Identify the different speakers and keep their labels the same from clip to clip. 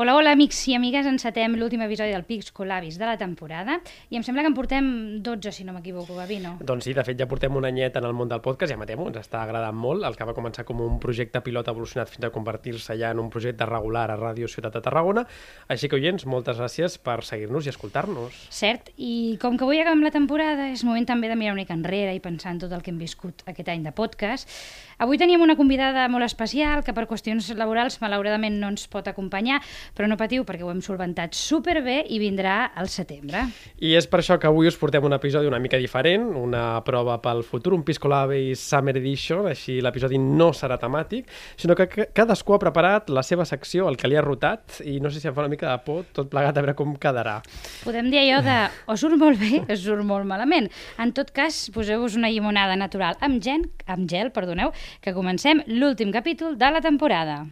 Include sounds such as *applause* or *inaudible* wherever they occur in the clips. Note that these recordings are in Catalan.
Speaker 1: Hola, hola, amics i amigues. Encetem l'últim episodi del Pics Colabis de la temporada i em sembla que en portem 12, si no m'equivoco, Gavino.
Speaker 2: Doncs sí, de fet ja portem un anyet en el món del podcast, ja matemo, ens està agradant molt, el que va començar com un projecte pilot evolucionat fins a convertir-se ja en un projecte regular a Ràdio Ciutat de Tarragona. Així que, oients, moltes gràcies per seguir-nos i escoltar-nos.
Speaker 1: Cert, i com que avui acabem la temporada, és moment també de mirar una mica enrere i pensar en tot el que hem viscut aquest any de podcast. Avui teníem una convidada molt especial que per qüestions laborals malauradament no ens pot acompanyar, però no patiu perquè ho hem solventat superbé i vindrà al setembre.
Speaker 2: I és per això que avui us portem un episodi una mica diferent, una prova pel futur, un Pisco Labis Summer Edition, així l'episodi no serà temàtic, sinó que cadascú ha preparat la seva secció, el que li ha rotat, i no sé si em fa una mica de por tot plegat a veure com quedarà.
Speaker 1: Podem dir allò de o surt molt bé o surt molt malament. En tot cas, poseu-vos una llimonada natural amb, gen, amb gel, perdoneu, que comencem l'últim capítol de la temporada.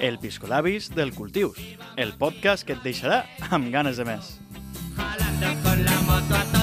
Speaker 3: El Piscolabis del Cultius, el podcast que et deixarà amb ganes de més.
Speaker 4: jalando con la moto a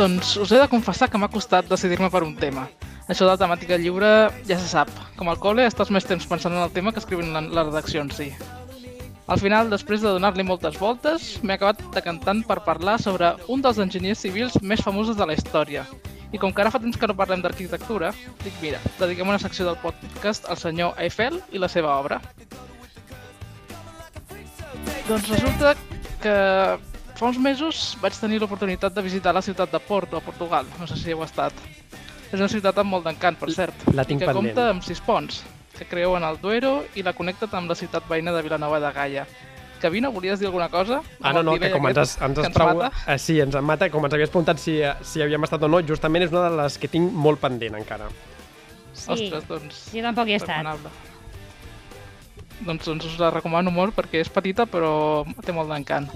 Speaker 5: Doncs us he de confessar que m'ha costat decidir-me per un tema. Això de la temàtica lliure ja se sap. Com al col·le, estàs més temps pensant en el tema que escrivint la, la redacció en si. Al final, després de donar-li moltes voltes, m'he acabat decantant per parlar sobre un dels enginyers civils més famosos de la història. I com que ara fa temps que no parlem d'arquitectura, dic, mira, dediquem una secció del podcast al senyor Eiffel i la seva obra. Doncs resulta que fa uns mesos vaig tenir l'oportunitat de visitar la ciutat de Porto, a Portugal. No sé si heu estat. És una ciutat amb molt d'encant, per cert.
Speaker 2: La tinc
Speaker 5: i que
Speaker 2: pendent.
Speaker 5: compta amb sis ponts, que creuen el Duero i la connecten amb la ciutat veïna de Vilanova de Gaia. Gavino, volies dir alguna cosa?
Speaker 2: Ah, no, no, que com ens, ens has prou...
Speaker 5: mata?
Speaker 2: Ah, sí, ens en mata. Com ens havies preguntat si, si havíem estat o no, justament és una de les que tinc molt pendent encara.
Speaker 1: Sí,
Speaker 5: Ostres, doncs...
Speaker 1: jo tampoc hi he estat.
Speaker 5: Doncs, doncs us la recomano molt perquè és petita però té molt d'encant.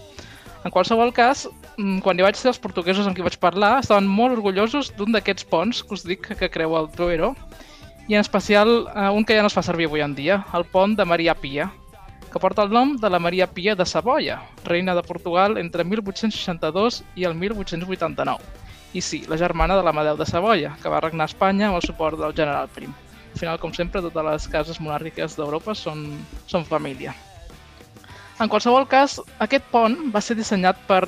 Speaker 5: En qualsevol cas, mm, quan hi vaig ser els portuguesos amb qui vaig parlar, estaven molt orgullosos d'un d'aquests ponts que us dic que, creu el Duero, i en especial eh, un que ja no es fa servir avui en dia, el pont de Maria Pia, que porta el nom de la Maria Pia de Savoia, reina de Portugal entre 1862 i el 1889. I sí, la germana de l'Amadeu de Savoia, que va regnar a Espanya amb el suport del general Prim. Al final, com sempre, totes les cases monàrquiques d'Europa són, són família. En qualsevol cas, aquest pont va ser dissenyat per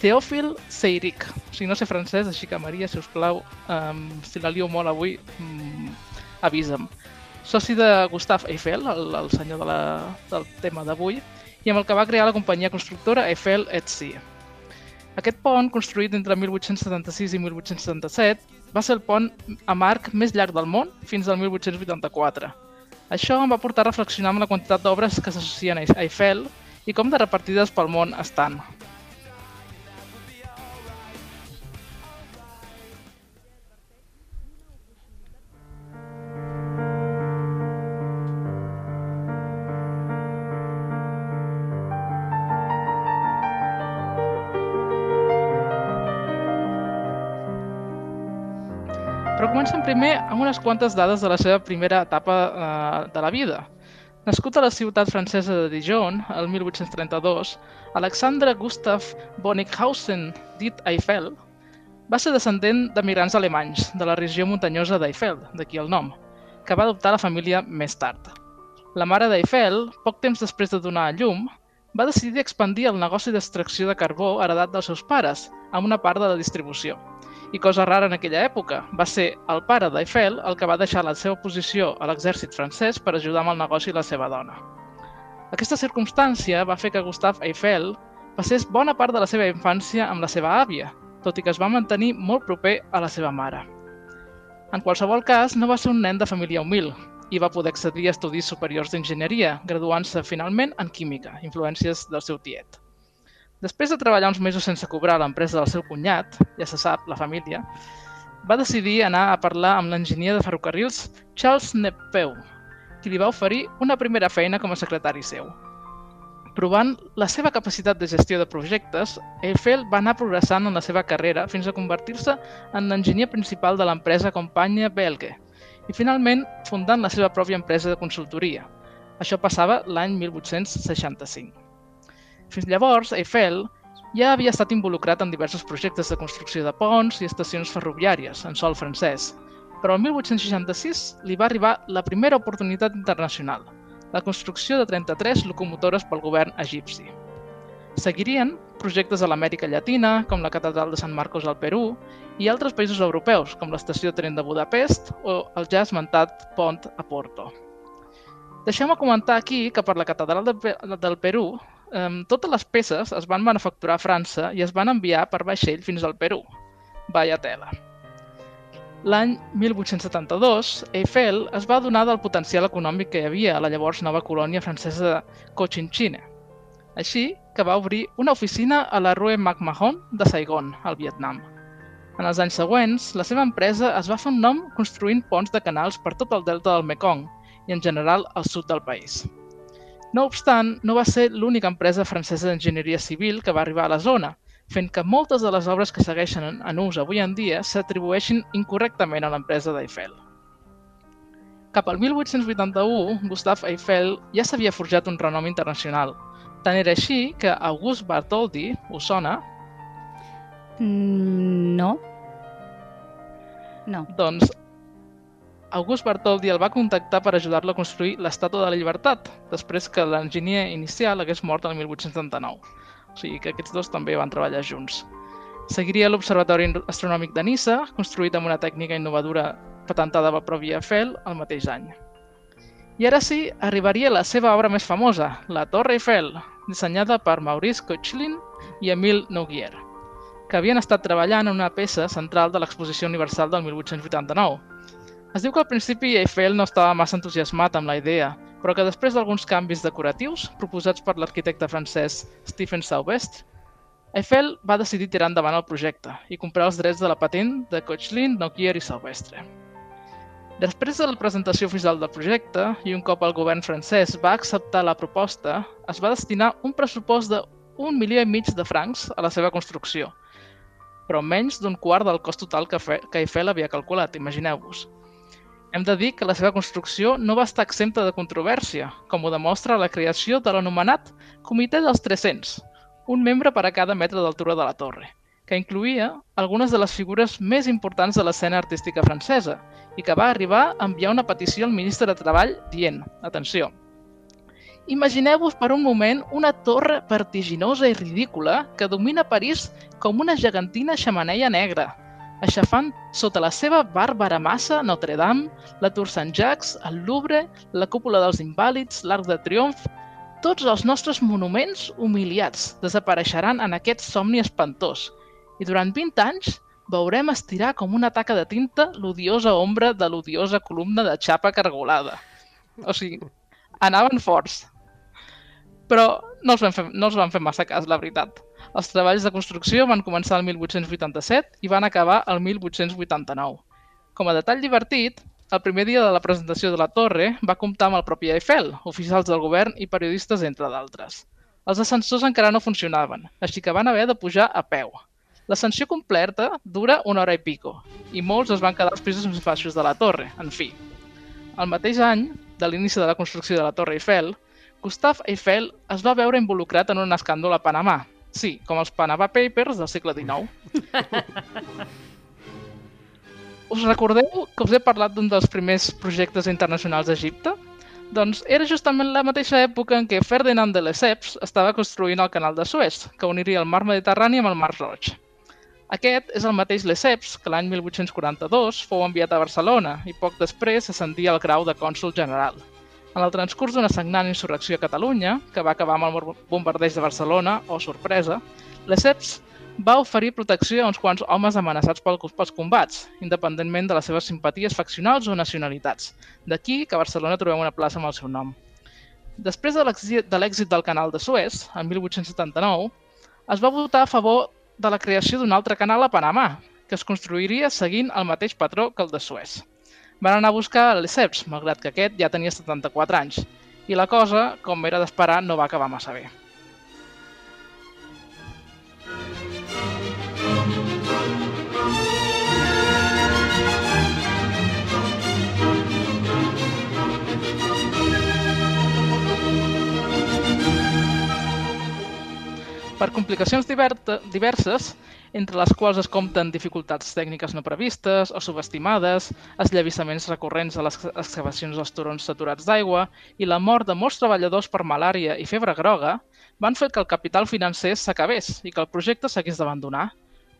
Speaker 5: Théophile Seyric. O sigui, no sé francès, així que Maria, si us plau, um, si la lio molt avui, um, avisa'm. Soci de Gustave Eiffel, el, el senyor de la, del tema d'avui, i amb el que va crear la companyia constructora Eiffel et Cie. Aquest pont, construït entre 1876 i 1877, va ser el pont amb arc més llarg del món fins al 1884. Això em va portar a reflexionar amb la quantitat d'obres que s'associen a Eiffel i com de repartides pel món estan. Comencem primer amb unes quantes dades de la seva primera etapa eh, de la vida. Nascut a la ciutat francesa de Dijon, el 1832, Alexandre Gustave Bonnickhausen, dit Eiffel, va ser descendent de migrants alemanys de la regió muntanyosa d'Eiffel, d'aquí el nom, que va adoptar la família més tard. La mare d'Eiffel, poc temps després de donar a llum, va decidir expandir el negoci d'extracció de carbó heredat dels seus pares, amb una part de la distribució. I cosa rara en aquella època, va ser el pare d'Eiffel el que va deixar la seva posició a l'exèrcit francès per ajudar amb el negoci la seva dona. Aquesta circumstància va fer que Gustave Eiffel passés bona part de la seva infància amb la seva àvia, tot i que es va mantenir molt proper a la seva mare. En qualsevol cas, no va ser un nen de família humil i va poder accedir a estudis superiors d'enginyeria, graduant-se finalment en química, influències del seu tiet. Després de treballar uns mesos sense cobrar a l'empresa del seu cunyat, ja se sap, la família, va decidir anar a parlar amb l'enginyer de ferrocarrils Charles Nepeu, qui li va oferir una primera feina com a secretari seu. Provant la seva capacitat de gestió de projectes, Eiffel va anar progressant en la seva carrera fins a convertir-se en l'enginyer principal de l'empresa Companya Belge i finalment fundant la seva pròpia empresa de consultoria. Això passava l'any 1865. Fins llavors, Eiffel ja havia estat involucrat en diversos projectes de construcció de ponts i estacions ferroviàries en sol francès, però el 1866 li va arribar la primera oportunitat internacional, la construcció de 33 locomotores pel govern egipci. Seguirien projectes a l'Amèrica Llatina, com la Catedral de Sant Marcos al Perú, i altres països europeus, com l'estació de tren de Budapest o el ja esmentat pont a Porto. Deixeu-me comentar aquí que per la Catedral de, del Perú, eh, totes les peces es van manufacturar a França i es van enviar per vaixell fins al Perú. Vaya tela. L'any 1872, Eiffel es va adonar del potencial econòmic que hi havia a la llavors nova colònia francesa de Cochinchina. Així que va obrir una oficina a la Rue McMahon de Saigon, al Vietnam. En els anys següents, la seva empresa es va fer un nom construint ponts de canals per tot el delta del Mekong i en general al sud del país. No obstant, no va ser l'única empresa francesa d'enginyeria civil que va arribar a la zona, fent que moltes de les obres que segueixen en- ús avui en dia s'atribueixin incorrectament a l'empresa d'Eiffel. Cap al 1881, Gustave Eiffel ja s'havia forjat un renom internacional. Tant era així que Auguste Bartholdi, us sona?
Speaker 1: Mm, no. No.
Speaker 5: Doncs August Bartholdi el va contactar per ajudar-lo a construir l'Estàtua de la Llibertat, després que l'enginyer inicial hagués mort el 1879. O sigui que aquests dos també van treballar junts. Seguiria l'Observatori Astronòmic de Niça, construït amb una tècnica innovadora patentada pel propi Eiffel el mateix any. I ara sí, arribaria la seva obra més famosa, la Torre Eiffel, dissenyada per Maurice Koechlin i Emile Nouguier, que havien estat treballant en una peça central de l'Exposició Universal del 1889. Es diu que al principi Eiffel no estava massa entusiasmat amb la idea, però que després d'alguns canvis decoratius proposats per l'arquitecte francès Stephen Sauvestre, Eiffel va decidir tirar endavant el projecte i comprar els drets de la patent de Koechlin, Noguier i Sauvestre. Després de la presentació oficial del projecte i un cop el govern francès va acceptar la proposta, es va destinar un pressupost de un milió i mig de francs a la seva construcció, però menys d'un quart del cost total que, Fe- que Eiffel havia calculat, imagineu-vos. Hem de dir que la seva construcció no va estar exempta de controvèrsia, com ho demostra la creació de l'anomenat Comitè dels 300, un membre per a cada metre d'altura de la torre, que incluïa algunes de les figures més importants de l'escena artística francesa i que va arribar a enviar una petició al ministre de Treball dient, atenció, Imagineu-vos per un moment una torre vertiginosa i ridícula que domina París com una gegantina xamaneia negra, aixafant sota la seva bàrbara massa Notre Dame, la Tour Saint-Jacques, el Louvre, la cúpula dels Invàlids, l'Arc de Triomf... Tots els nostres monuments humiliats desapareixeran en aquest somni espantós i durant 20 anys veurem estirar com una taca de tinta l'odiosa ombra de l'odiosa columna de xapa cargolada. O sigui, anaven forts. Però no els, van fer, no els van fer massa cas, la veritat. Els treballs de construcció van començar el 1887 i van acabar el 1889. Com a detall divertit, el primer dia de la presentació de la torre va comptar amb el propi Eiffel, oficials del govern i periodistes, entre d'altres. Els ascensors encara no funcionaven, així que van haver de pujar a peu. L'ascensió completa dura una hora i pico, i molts es van quedar als pisos més baixos de la torre, en fi. El mateix any, de l'inici de la construcció de la Torre Eiffel, Gustave Eiffel es va veure involucrat en un escàndol a Panamà. Sí, com els Panama Papers del segle XIX. *laughs* Us recordeu que us he parlat d'un dels primers projectes internacionals d'Egipte? Doncs era justament la mateixa època en què Ferdinand de Lesseps estava construint el canal de Suez, que uniria el mar Mediterrani amb el mar Roig. Aquest és el mateix Lesseps que l'any 1842 fou enviat a Barcelona i poc després ascendia al grau de cònsul general. En el transcurs d'una sagnant insurrecció a Catalunya, que va acabar amb el bombardeig de Barcelona, o sorpresa, Lesseps va oferir protecció a uns quants homes amenaçats pel- pels combats, independentment de les seves simpaties faccionals o nacionalitats. D'aquí que a Barcelona trobem una plaça amb el seu nom. Després de l'èxit del canal de Suez, en 1879, es va votar a favor de la creació d'un altre canal a Panamà, que es construiria seguint el mateix patró que el de Suez. Van anar a buscar Lesseps, malgrat que aquest ja tenia 74 anys, i la cosa, com era d'esperar, no va acabar massa bé. per complicacions diver- diverses, entre les quals es compten dificultats tècniques no previstes o subestimades, esllevissaments recurrents a les excavacions dels turons saturats d'aigua i la mort de molts treballadors per malària i febre groga, van fer que el capital financer s'acabés i que el projecte s'hagués d'abandonar.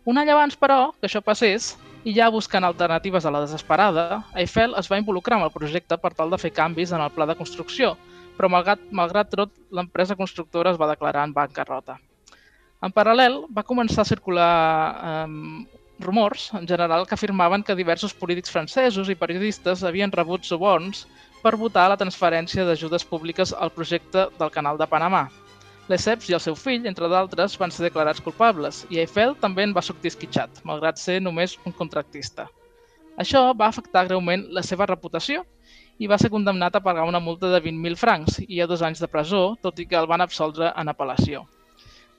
Speaker 5: Un any abans, però, que això passés, i ja buscant alternatives a la desesperada, Eiffel es va involucrar amb el projecte per tal de fer canvis en el pla de construcció, però malgrat, malgrat tot, l'empresa constructora es va declarar en bancarrota. En paral·lel, va començar a circular eh, rumors, en general, que afirmaven que diversos polítics francesos i periodistes havien rebut suborns per votar la transferència d'ajudes públiques al projecte del Canal de Panamà. Lesseps i el seu fill, entre d'altres, van ser declarats culpables i Eiffel també en va sortir esquitxat, malgrat ser només un contractista. Això va afectar greument la seva reputació i va ser condemnat a pagar una multa de 20.000 francs i a dos anys de presó, tot i que el van absoldre en apel·lació.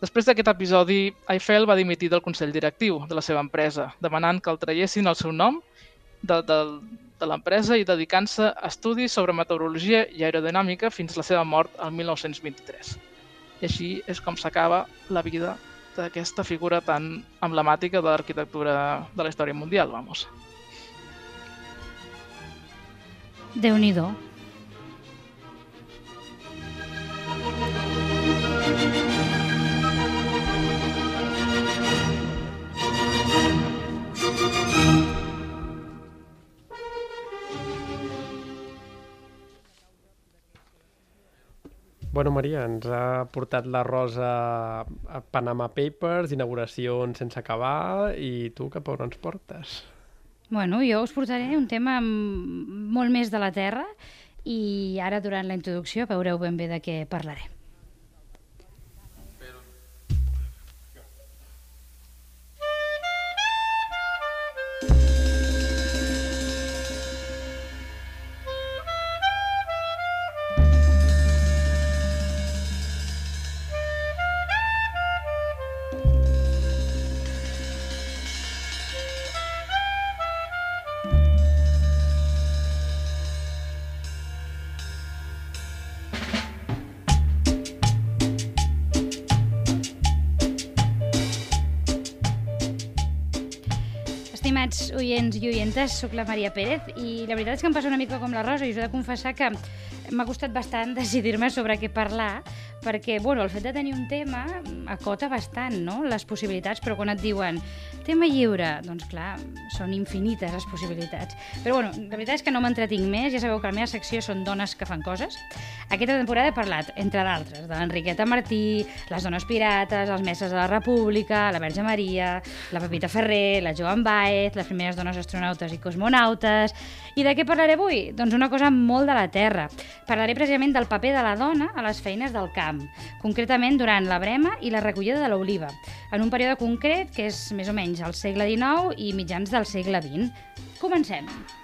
Speaker 5: Després d'aquest episodi, Eiffel va dimitir del Consell Directiu de la seva empresa, demanant que el traiessin el seu nom de, de, de l'empresa i dedicant-se a estudis sobre meteorologia i aerodinàmica fins a la seva mort el 1923. I així és com s'acaba la vida d'aquesta figura tan emblemàtica de l'arquitectura de la història mundial, vamos.
Speaker 1: Déu-n'hi-do.
Speaker 2: Bueno, Maria, ens ha portat la Rosa a Panama Papers, inauguracions sense acabar, i tu cap on ens portes?
Speaker 1: Bueno, jo us portaré un tema molt més de la Terra i ara durant la introducció veureu ben bé de què parlaré. Oients i oientes, sóc la Maria Pérez i la veritat és que em passa una mica com la Rosa i us he de confessar que m'ha costat bastant *laughs* decidir-me sobre què parlar perquè, bueno, el fet de tenir un tema acota bastant, no?, les possibilitats, però quan et diuen tema lliure, doncs clar, són infinites les possibilitats. Però, bueno, la veritat és que no m'entretinc més, ja sabeu que la meva secció són dones que fan coses. Aquesta temporada he parlat, entre d'altres, de l'Enriqueta Martí, les dones pirates, els mestres de la República, la Verge Maria, la Pepita Ferrer, la Joan Baez, les primeres dones astronautes i cosmonautes... I de què parlaré avui? Doncs una cosa molt de la Terra. Parlaré precisament del paper de la dona a les feines del camp, concretament durant la brema i la recollida de l'oliva, en un període concret que és més o menys al segle XIX i mitjans del segle XX. Comencem.
Speaker 6: Era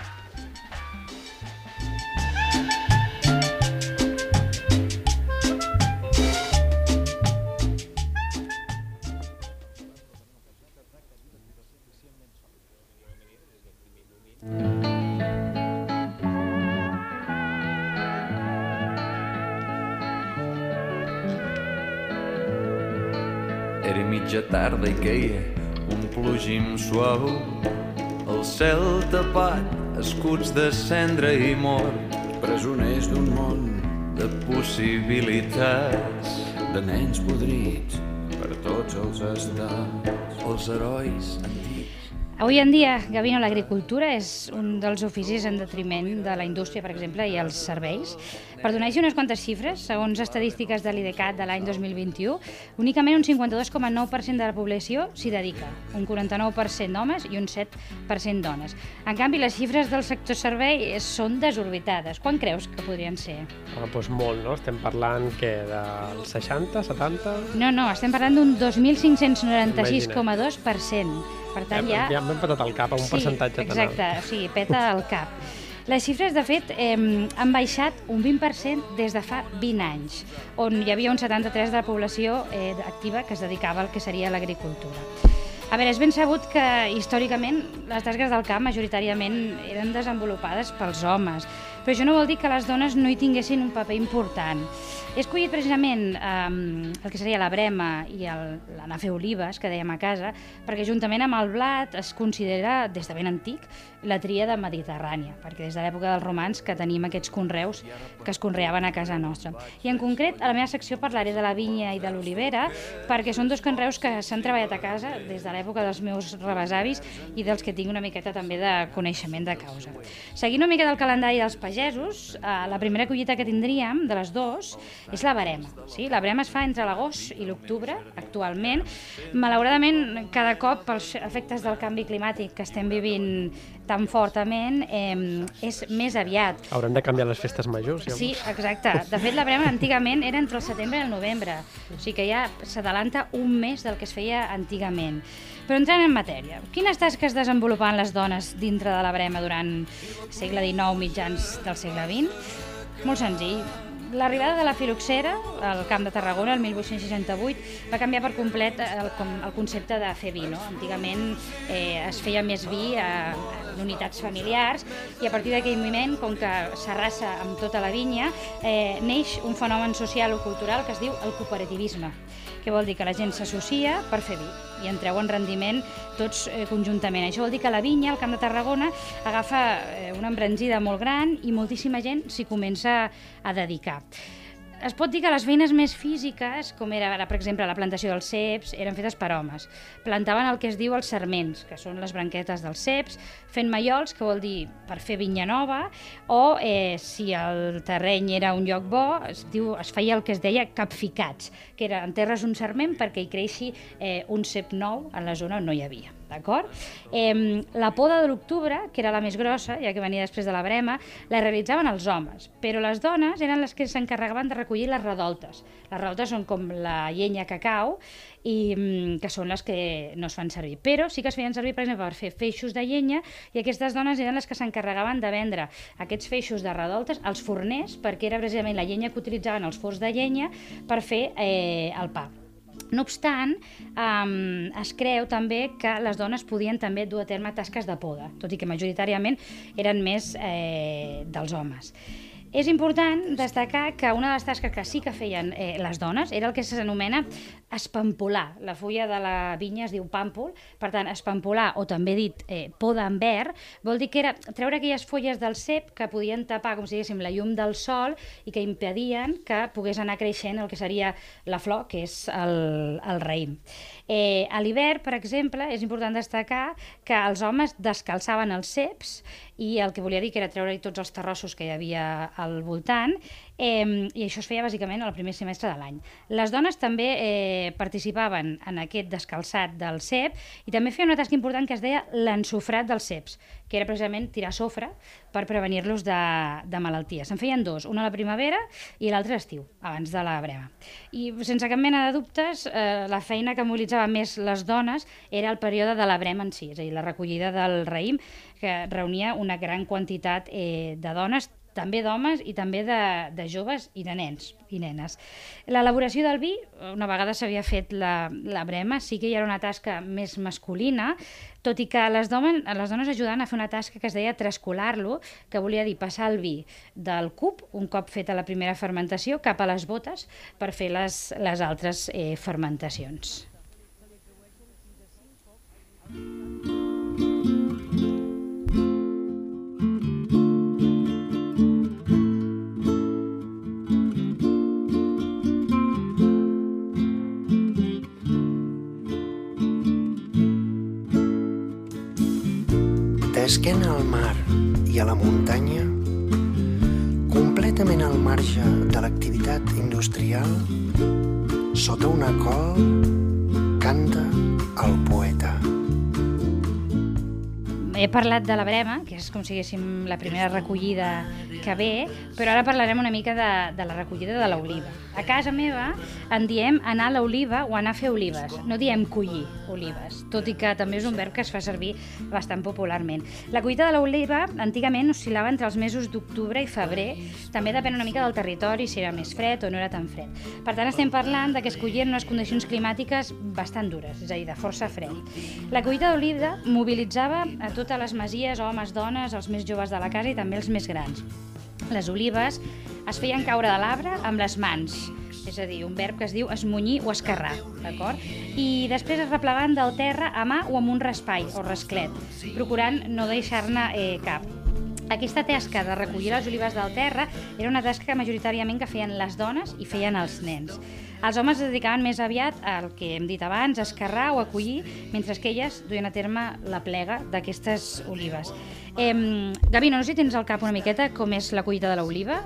Speaker 6: tarda i queia un plogim suau. El cel tapat, escuts de cendra i mort,
Speaker 7: presoners d'un món
Speaker 6: de possibilitats.
Speaker 7: de nens podrits per tots els estats.
Speaker 6: els herois antics.
Speaker 1: Avui en dia, Gavino, l'agricultura és un dels oficis en detriment de la indústria, per exemple, i els serveis. Per donar-hi unes quantes xifres, segons estadístiques de l'IDCAT de l'any 2021, únicament un 52,9% de la població s'hi dedica, un 49% d'homes i un 7% dones. En canvi, les xifres del sector servei són desorbitades. Quan creus que podrien ser?
Speaker 2: Ah, doncs molt, no? Estem parlant, què, del 60, 70...
Speaker 1: No, no, estem parlant d'un 2.596,2%. Per tant, ja...
Speaker 2: ja m'hem patat el cap a un
Speaker 1: sí,
Speaker 2: percentatge tan
Speaker 1: exacte,
Speaker 2: alt.
Speaker 1: o sigui, peta el cap. Les xifres, de fet, eh, han baixat un 20% des de fa 20 anys, on hi havia un 73% de la població eh, activa que es dedicava al que seria l'agricultura. A veure, és ben sabut que històricament les tasques del camp majoritàriament eren desenvolupades pels homes, però això no vol dir que les dones no hi tinguessin un paper important. He escollit precisament eh, el que seria la brema i el- l'anar a fer olives, que dèiem a casa, perquè juntament amb el blat es considera, des de ben antic, la tríada mediterrània, perquè des de l'època dels romans que tenim aquests conreus que es conreaven a casa nostra. I en concret, a la meva secció parlaré de la vinya i de l'olivera, perquè són dos conreus que s'han treballat a casa des de l'època dels meus rebesavis i dels que tinc una miqueta també de coneixement de causa. Seguint una mica del calendari dels pagesos, eh, la primera collita que tindríem, de les dues, és la barema. Sí? La barema es fa entre l'agost i l'octubre, actualment. Malauradament, cada cop, pels efectes del canvi climàtic que estem vivint tan fortament, eh, és més aviat.
Speaker 2: Haurem de canviar les festes majors, llavors.
Speaker 1: Sí, exacte. De fet, la brema antigament era entre el setembre i el novembre, o sigui que ja s'adalanta un mes del que es feia antigament. Però entrant en matèria, quines tasques desenvolupaven les dones dintre de la brema durant segle XIX, mitjans del segle XX? Molt senzill. L'arribada de la filoxera al Camp de Tarragona el 1868 va canviar per complet el, el concepte de fer vi. No? Antigament eh, es feia més vi a, en unitats familiars i a partir d'aquell moment, com que s'arrasa amb tota la vinya, eh, neix un fenomen social o cultural que es diu el cooperativisme que vol dir que la gent s'associa per fer vi i en treuen rendiment tots eh, conjuntament. Això vol dir que la vinya, al Camp de Tarragona, agafa eh, una embranzida molt gran i moltíssima gent s'hi comença a dedicar. Es pot dir que les feines més físiques, com era, per exemple, la plantació dels ceps, eren fetes per homes. Plantaven el que es diu els serments, que són les branquetes dels ceps, fent mallols, que vol dir per fer vinya nova, o eh, si el terreny era un lloc bo, es, diu, es feia el que es deia capficats, que era enterres un serment perquè hi creixi eh, un cep nou en la zona on no hi havia. D'acord? Eh, la poda de l'octubre, que era la més grossa, ja que venia després de la brema, la realitzaven els homes, però les dones eren les que s'encarregaven de recollir les redoltes. Les redoltes són com la llenya que cau i mm, que són les que no es fan servir. Però sí que es feien servir, per exemple, per fer feixos de llenya i aquestes dones eren les que s'encarregaven de vendre aquests feixos de redoltes als forners, perquè era precisament la llenya que utilitzaven els forns de llenya per fer eh, el pa. No obstant, um, es creu també que les dones podien també dur a terme tasques de poda, tot i que majoritàriament eren més eh, dels homes. És important destacar que una de les tasques que sí que feien eh, les dones era el que s'anomena espampolar. La fulla de la vinya es diu pàmpol, per tant, espampolar, o també dit eh, poda en verd, vol dir que era treure aquelles fulles del cep que podien tapar, com si diguéssim, la llum del sol i que impedien que pogués anar creixent el que seria la flor, que és el, el raïm. Eh, a l'hivern, per exemple, és important destacar que els homes descalçaven els ceps i el que volia dir que era treure tots els terrossos que hi havia al voltant eh, i això es feia bàsicament al primer semestre de l'any. Les dones també eh, participaven en aquest descalçat del cep i també feien una tasca important que es deia l'ensofrat dels ceps, que era precisament tirar sofre per prevenir-los de, de malalties. Se'n feien dos, una a la primavera i l'altra a l'estiu, abans de la brema. I sense cap mena de dubtes, eh, la feina que mobilitzava més les dones era el període de la brema en si, és a dir, la recollida del raïm, que reunia una gran quantitat eh, de dones, també d'homes i també de, de joves i de nens i nenes. L'elaboració del vi, una vegada s'havia fet la, la brema, sí que hi era una tasca més masculina, tot i que les, domen, les dones ajudaven a fer una tasca que es deia trascolar-lo, que volia dir passar el vi del cup, un cop feta la primera fermentació, cap a les botes per fer les, les altres eh, fermentacions.
Speaker 7: L'esquena al mar i a la muntanya, completament al marge de l'activitat industrial, sota una col, canta el poeta.
Speaker 1: He parlat de la brema, que és com si la primera recollida que ve, però ara parlarem una mica de, de la recollida de l'oliva. A casa meva en diem anar a l'oliva o anar a fer olives. No diem collir olives, tot i que també és un verb que es fa servir bastant popularment. La collita de l'oliva antigament oscil·lava entre els mesos d'octubre i febrer, també depèn una mica del territori, si era més fred o no era tan fred. Per tant, estem parlant de que es collien unes condicions climàtiques bastant dures, és a dir, de força fred. La collita d'oliva mobilitzava a totes les masies, homes, dones, els més joves de la casa i també els més grans. Les olives es feien caure de l'arbre amb les mans, és a dir, un verb que es diu esmunyir o escarrar, d'acord? I després es replegaven del terra a mà o amb un raspall o rasclet, procurant no deixar-ne eh, cap. Aquesta tasca de recollir les olives del terra era una tasca majoritàriament que feien les dones i feien els nens. Els homes es dedicaven més aviat al que hem dit abans, a escarrar o a collir, mentre que elles duien a terme la plega d'aquestes olives. Eh, Gavino, no sé si tens al cap una miqueta com és la collita de l'oliva.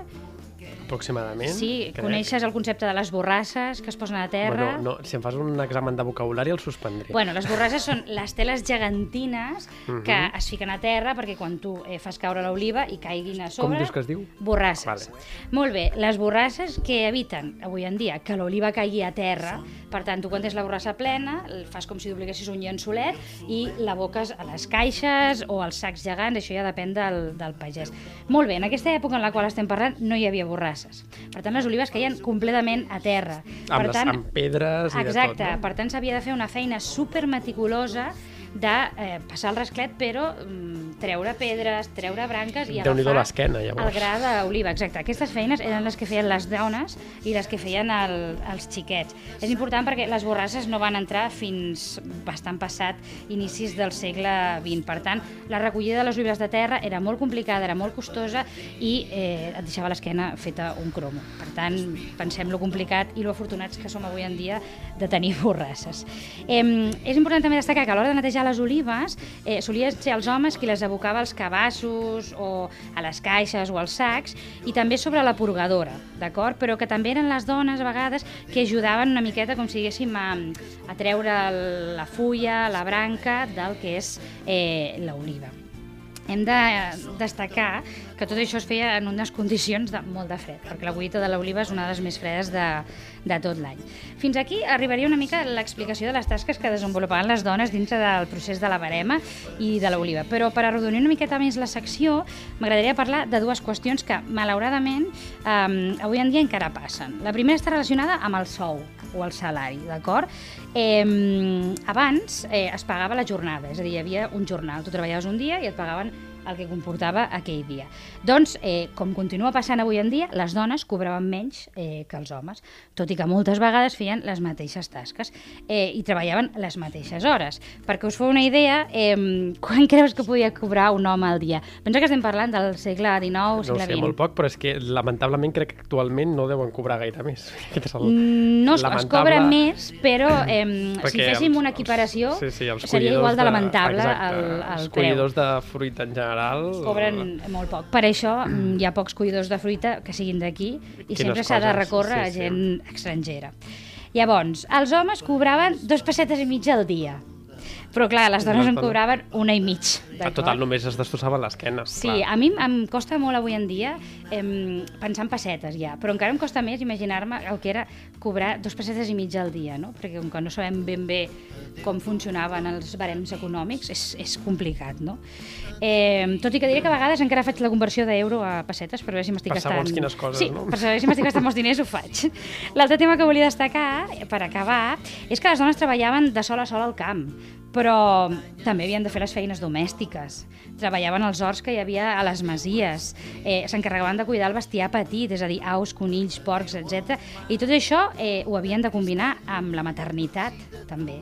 Speaker 2: Aproximadament.
Speaker 1: Sí,
Speaker 2: crec.
Speaker 1: coneixes el concepte de les borrasses que es posen a terra.
Speaker 2: Bueno, no, si em fas un examen de vocabulari el suspendré.
Speaker 1: Bueno, les borrasses són les teles gegantines que
Speaker 2: Mhm.
Speaker 1: es fiquen a terra perquè quan tu eh, fas caure l'oliva i caiguin a
Speaker 2: Com
Speaker 1: sobre...
Speaker 2: dius que es diu?
Speaker 1: Borrasses.
Speaker 2: Vale.
Speaker 1: Molt bé, les borrasses que eviten avui en dia que l'oliva caigui a terra, per tant, tu quan tens la borrassa plena, fas com si dupliquessis un llençolet i l'aboques a les caixes o als sacs gegants, això ja depèn del, del pagès. Molt bé, en aquesta època en la qual estem parlant no hi havia borrasses. Per tant, les olives caien completament a terra.
Speaker 2: Amb,
Speaker 1: per
Speaker 2: les,
Speaker 1: tant,
Speaker 2: amb pedres i
Speaker 1: Exacte,
Speaker 2: de tot, no?
Speaker 1: per tant s'havia de fer una feina super meticulosa de eh, passar el rasclet, però mm, treure pedres, treure branques i
Speaker 2: Déu-n'hi-do
Speaker 1: agafar
Speaker 2: l'esquena, llavors.
Speaker 1: el gra d'oliva. Exacte, aquestes feines eren les que feien les dones i les que feien el, els xiquets. És important perquè les borrasses no van entrar fins bastant passat inicis del segle XX. Per tant, la recollida de les olives de terra era molt complicada, era molt costosa i eh, et deixava l'esquena feta un cromo. Per tant, pensem lo complicat i lo afortunats que som avui en dia de tenir borrasses. Eh, és important també destacar que a l'hora de netejar les olives eh, solien ser els homes qui les abocava als cabassos o a les caixes o als sacs i també sobre la purgadora, d'acord? Però que també eren les dones a vegades que ajudaven una miqueta, com si diguéssim, a, a treure la fulla, la branca del que és eh, l'oliva. Hem de destacar que tot això es feia en unes condicions de molt de fred, perquè la collita de l'oliva és una de les més fredes de, de tot l'any. Fins aquí arribaria una mica l'explicació de les tasques que desenvolupaven les dones dintre del procés de la barema i de l'oliva. Però per arrodonir una miqueta més la secció, m'agradaria parlar de dues qüestions que, malauradament, eh, avui en dia encara passen. La primera està relacionada amb el sou o el salari, d'acord? Eh, abans eh, es pagava la jornada, és a dir, hi havia un jornal. Tu treballaves un dia i et pagaven el que comportava aquell dia. Doncs, eh, com continua passant avui en dia, les dones cobraven menys eh, que els homes, tot i que moltes vegades feien les mateixes tasques eh, i treballaven les mateixes hores. Perquè us feu una idea, eh, *laughs* quan creus que podia cobrar un home al dia? Pensa que estem parlant del segle XIX,
Speaker 2: No
Speaker 1: segle
Speaker 2: sé,
Speaker 1: XX.
Speaker 2: molt poc, però és que lamentablement crec que actualment no deuen cobrar gaire més. *laughs* Aquest és el
Speaker 1: Mm, No es, es
Speaker 2: lamentable-
Speaker 1: cobra més, però eh, *clears throat* si féssim
Speaker 2: els-
Speaker 1: una equiparació,
Speaker 2: sí, sí, els
Speaker 1: seria igual de
Speaker 2: collidors
Speaker 1: lamentable
Speaker 2: exacte,
Speaker 1: el, el
Speaker 2: els
Speaker 1: preu.
Speaker 2: collidors de fruita en general...
Speaker 1: Cobren molt poc. Per això mm, hi ha pocs collidors de fruita que siguin d'aquí i
Speaker 2: Quines
Speaker 1: sempre s'ha de recórrer
Speaker 2: sí,
Speaker 1: a
Speaker 2: sí.
Speaker 1: gent estrangera. Llavors, els homes cobraven dos pessetes i mitja al dia. Però clar, les dones en cobraven una i mig.
Speaker 2: A total només es destrossaven l'esquena.
Speaker 1: Sí,
Speaker 2: clar.
Speaker 1: a mi em costa molt avui en dia em, pensar en pessetes ja, però encara em costa més imaginar-me el que era cobrar dos pessetes i mitja al dia, no? perquè com que no sabem ben bé com funcionaven els barems econòmics, és, és complicat, no? Eh, tot i que diré que a vegades encara faig la conversió d'euro a pessetes per veure si m'estic
Speaker 2: Per
Speaker 1: gastant...
Speaker 2: segons quines coses,
Speaker 1: sí,
Speaker 2: no?
Speaker 1: per saber si m'estic gastant molts diners ho faig. L'altre tema que volia destacar, per acabar, és que les dones treballaven de sol a sol al camp, però també havien de fer les feines domèstiques. Treballaven als horts que hi havia a les masies, eh, s'encarregaven de cuidar el bestiar petit, és a dir, aus, conills, porcs, etc. I tot això eh, ho havien de combinar amb la maternitat, també.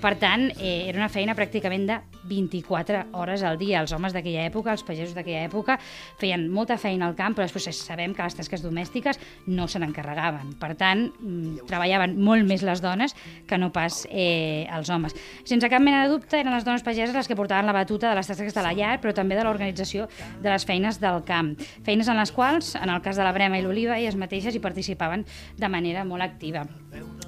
Speaker 1: Per tant, eh, era una feina pràcticament de 24 hores al dia. Els homes d'aquella època, els pagesos d'aquella època, feien molta feina al camp, però després sabem que les tasques domèstiques no se n'encarregaven. Per tant, mm, treballaven molt més les dones que no pas eh, els homes. Sense cap mena de dubte, eren les dones pageses les que portaven la batuta de les tasques de la llar, però també de l'organització de les feines del camp. Feines en les quals, en el cas de la Brema i l'Oliva, elles mateixes hi participaven de manera molt activa.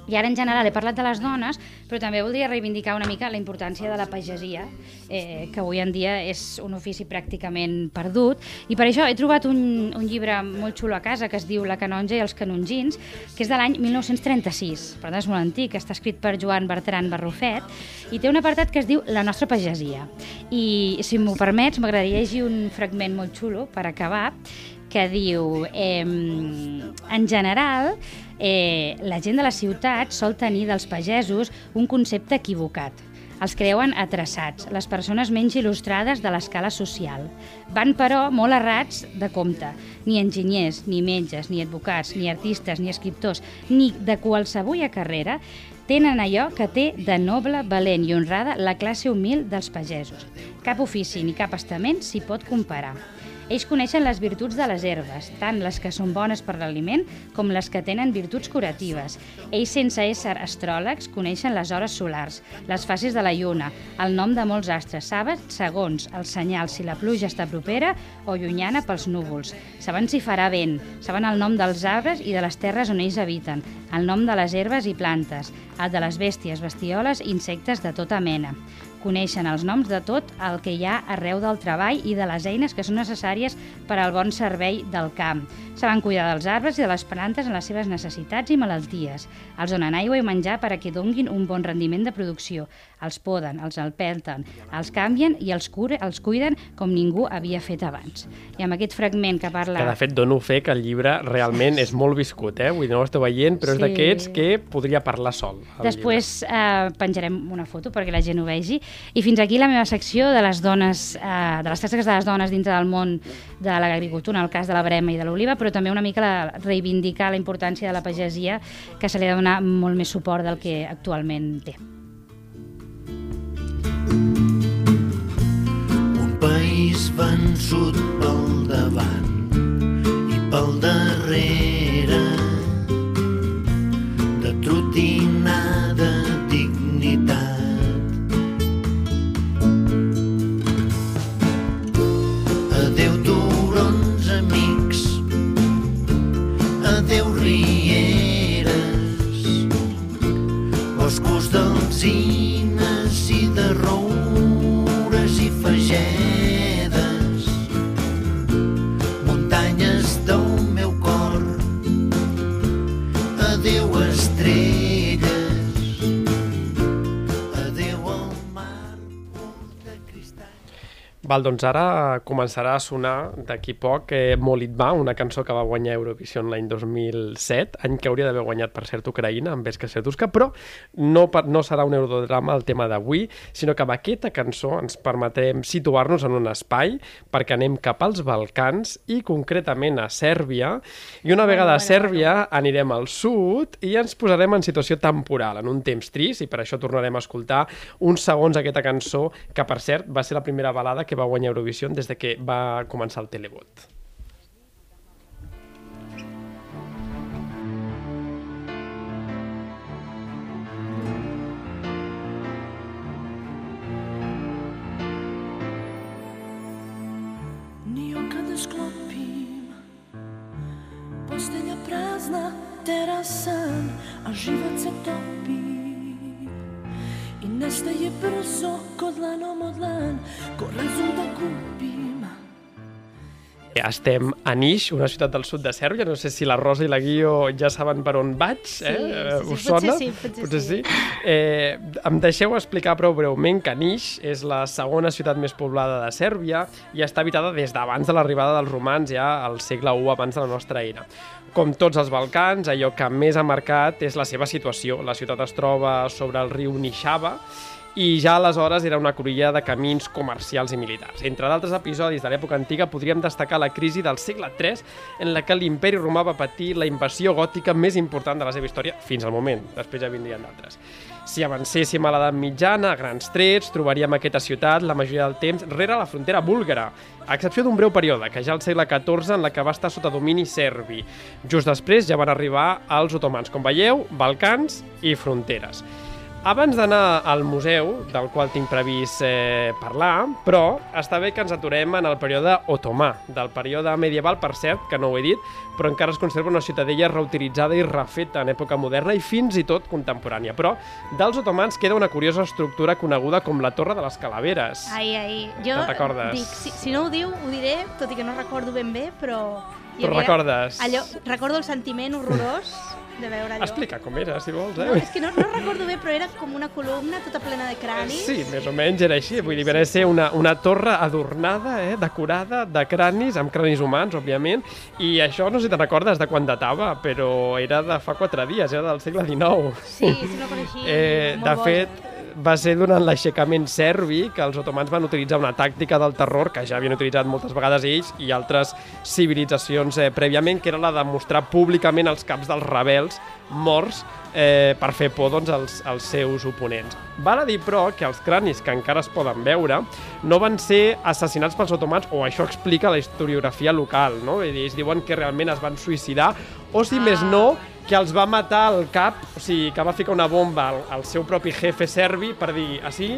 Speaker 1: I ara, en general, he parlat de les dones, però també voldria reivindicar una mica la importància de la pagesia, eh, que avui en dia és un ofici pràcticament perdut. I per això he trobat un, un llibre molt xulo a casa que es diu La canonja i els canongins, que és de l'any 1936. Per tant, és molt antic, està escrit per Joan Bertran Barrufet, i té un apartat que es diu La nostra pagesia. I, si m'ho permets, m'agradaria llegir un fragment molt xulo per acabar, que diu, eh, en general, eh, la gent de la ciutat sol tenir dels pagesos un concepte equivocat. Els creuen atreçats, les persones menys il·lustrades de l'escala social. Van, però, molt errats de compte. Ni enginyers, ni metges, ni advocats, ni artistes, ni escriptors, ni de qualsevulla carrera tenen allò que té de noble, valent i honrada la classe humil dels pagesos. Cap ofici ni cap estament s'hi pot comparar. Ells coneixen les virtuts de les herbes, tant les que són bones per l'aliment com les que tenen virtuts curatives. Ells, sense ésser astròlegs, coneixen les hores solars, les fases de la lluna, el nom de molts astres, saben segons el senyal si la pluja està propera o llunyana pels núvols. Saben si farà vent, saben el nom dels arbres i de les terres on ells habiten, el nom de les herbes i plantes, el de les bèsties, bestioles i insectes de tota mena coneixen els noms de tot el que hi ha arreu del treball i de les eines que són necessàries per al bon servei del camp. Saben cuidar dels arbres i de les plantes en les seves necessitats i malalties. Els donen aigua i menjar per a que donguin un bon rendiment de producció. Els poden, els alpelten, els canvien i els, cure, els cuiden com ningú havia fet abans. I amb aquest fragment que parla...
Speaker 2: Que de fet dono fe que el llibre realment és molt viscut, eh? Vull dir, no ho esteu veient, però és
Speaker 1: Sí.
Speaker 2: d'aquests que podria parlar sol.
Speaker 1: Després eh, penjarem una foto perquè la gent ho vegi. I fins aquí la meva secció de les dones, eh, de les tasques de les dones dintre del món de l'agricultura, en el cas de la brema i de l'oliva, però també una mica la, reivindicar la importància de la pagesia, que se li ha de donar molt més suport del que actualment té.
Speaker 7: País vençut pel davant i pel darrere. De trotinada dignitat. Adeu turons amics, adeu rieres, boscos d'alzines
Speaker 2: Val, doncs ara començarà a sonar d'aquí poc eh, Molit Va, una cançó que va guanyar Eurovision l'any 2007, any que hauria d'haver guanyat, per cert, Ucraïna, amb Vesca Serduska, però no, per, no serà un eurodrama el tema d'avui, sinó que amb aquesta cançó ens permetem situar-nos en un espai perquè anem cap als Balcans i concretament a Sèrbia, i una vegada a Sèrbia anirem al sud i ens posarem en situació temporal, en un temps trist, i per això tornarem a escoltar uns segons aquesta cançó, que per cert va ser la primera balada que va guanyar Eurovision des de que va començar el televot.
Speaker 8: Postelja prazna, terasan A život se topi nestaje brzo ko dlanom od dlan Ko razum da kupim
Speaker 2: Estem a Niš, una ciutat del sud de Sèrbia. No sé si la Rosa i la Guio ja saben per on vaig.
Speaker 9: Sí,
Speaker 2: eh?
Speaker 9: sí,
Speaker 2: Eh,
Speaker 9: sí,
Speaker 2: Us
Speaker 9: potser
Speaker 2: sona?
Speaker 9: sí, potser
Speaker 2: potser
Speaker 9: sí.
Speaker 2: sí. Eh, em deixeu explicar prou breument que Niš és la segona ciutat més poblada de Sèrbia i està habitada des d'abans de l'arribada dels romans, ja al segle I abans de la nostra era. Com tots els Balcans, allò que més ha marcat és la seva situació. La ciutat es troba sobre el riu Nishava i ja aleshores era una cruïlla de camins comercials i militars. Entre d'altres episodis de l'època antiga podríem destacar la crisi del segle III en la que l'imperi romà va patir la invasió gòtica més important de la seva història fins al moment. Després ja vindrien d'altres. Si avancéssim a l'edat mitjana, a grans trets, trobaríem aquesta ciutat la majoria del temps rere la frontera búlgara, a excepció d'un breu període, que ja al segle XIV en la que va estar sota domini serbi. Just després ja van arribar els otomans, com veieu, Balcans i fronteres. Abans d'anar al museu, del qual tinc previst eh, parlar, però està bé que ens aturem en el període otomà, del període medieval, per cert, que no ho he dit, però encara es conserva una ciutadella reutilitzada i refeta en època moderna i fins i tot contemporània. Però dels otomans queda una curiosa estructura coneguda com la Torre de les Calaveres.
Speaker 9: Ai, ai. Jo
Speaker 2: recordes?
Speaker 9: dic, si, si no ho diu, ho diré, tot i que no recordo ben bé, però...
Speaker 2: Però
Speaker 9: havia
Speaker 2: recordes?
Speaker 9: Allò, recordo el sentiment horrorós de veure allò.
Speaker 2: Explica com era, si vols, eh?
Speaker 9: No, és que no, no recordo bé, però era com una columna tota plena de cranis.
Speaker 2: Sí, més o menys era així. Vull dir, va ser una, una torre adornada, eh, decorada de cranis, amb cranis humans, òbviament, i això no sé si te'n recordes de quan datava, però era de fa quatre dies, era del segle XIX.
Speaker 9: Sí, sí, no coneixia.
Speaker 2: Eh, de fet, va ser durant l'aixecament serbi que els otomans van utilitzar una tàctica del terror que ja havien utilitzat moltes vegades ells i altres civilitzacions eh, prèviament, que era la de mostrar públicament els caps dels rebels morts eh, per fer por doncs, als, als seus oponents. Val a dir, però, que els cranis que encara es poden veure no van ser assassinats pels otomans, o això explica la historiografia local, no? Ells diuen que realment es van suïcidar, o si ah. més no, que els va matar al cap, o sigui, que va ficar una bomba al, al seu propi jefe serbi per dir, així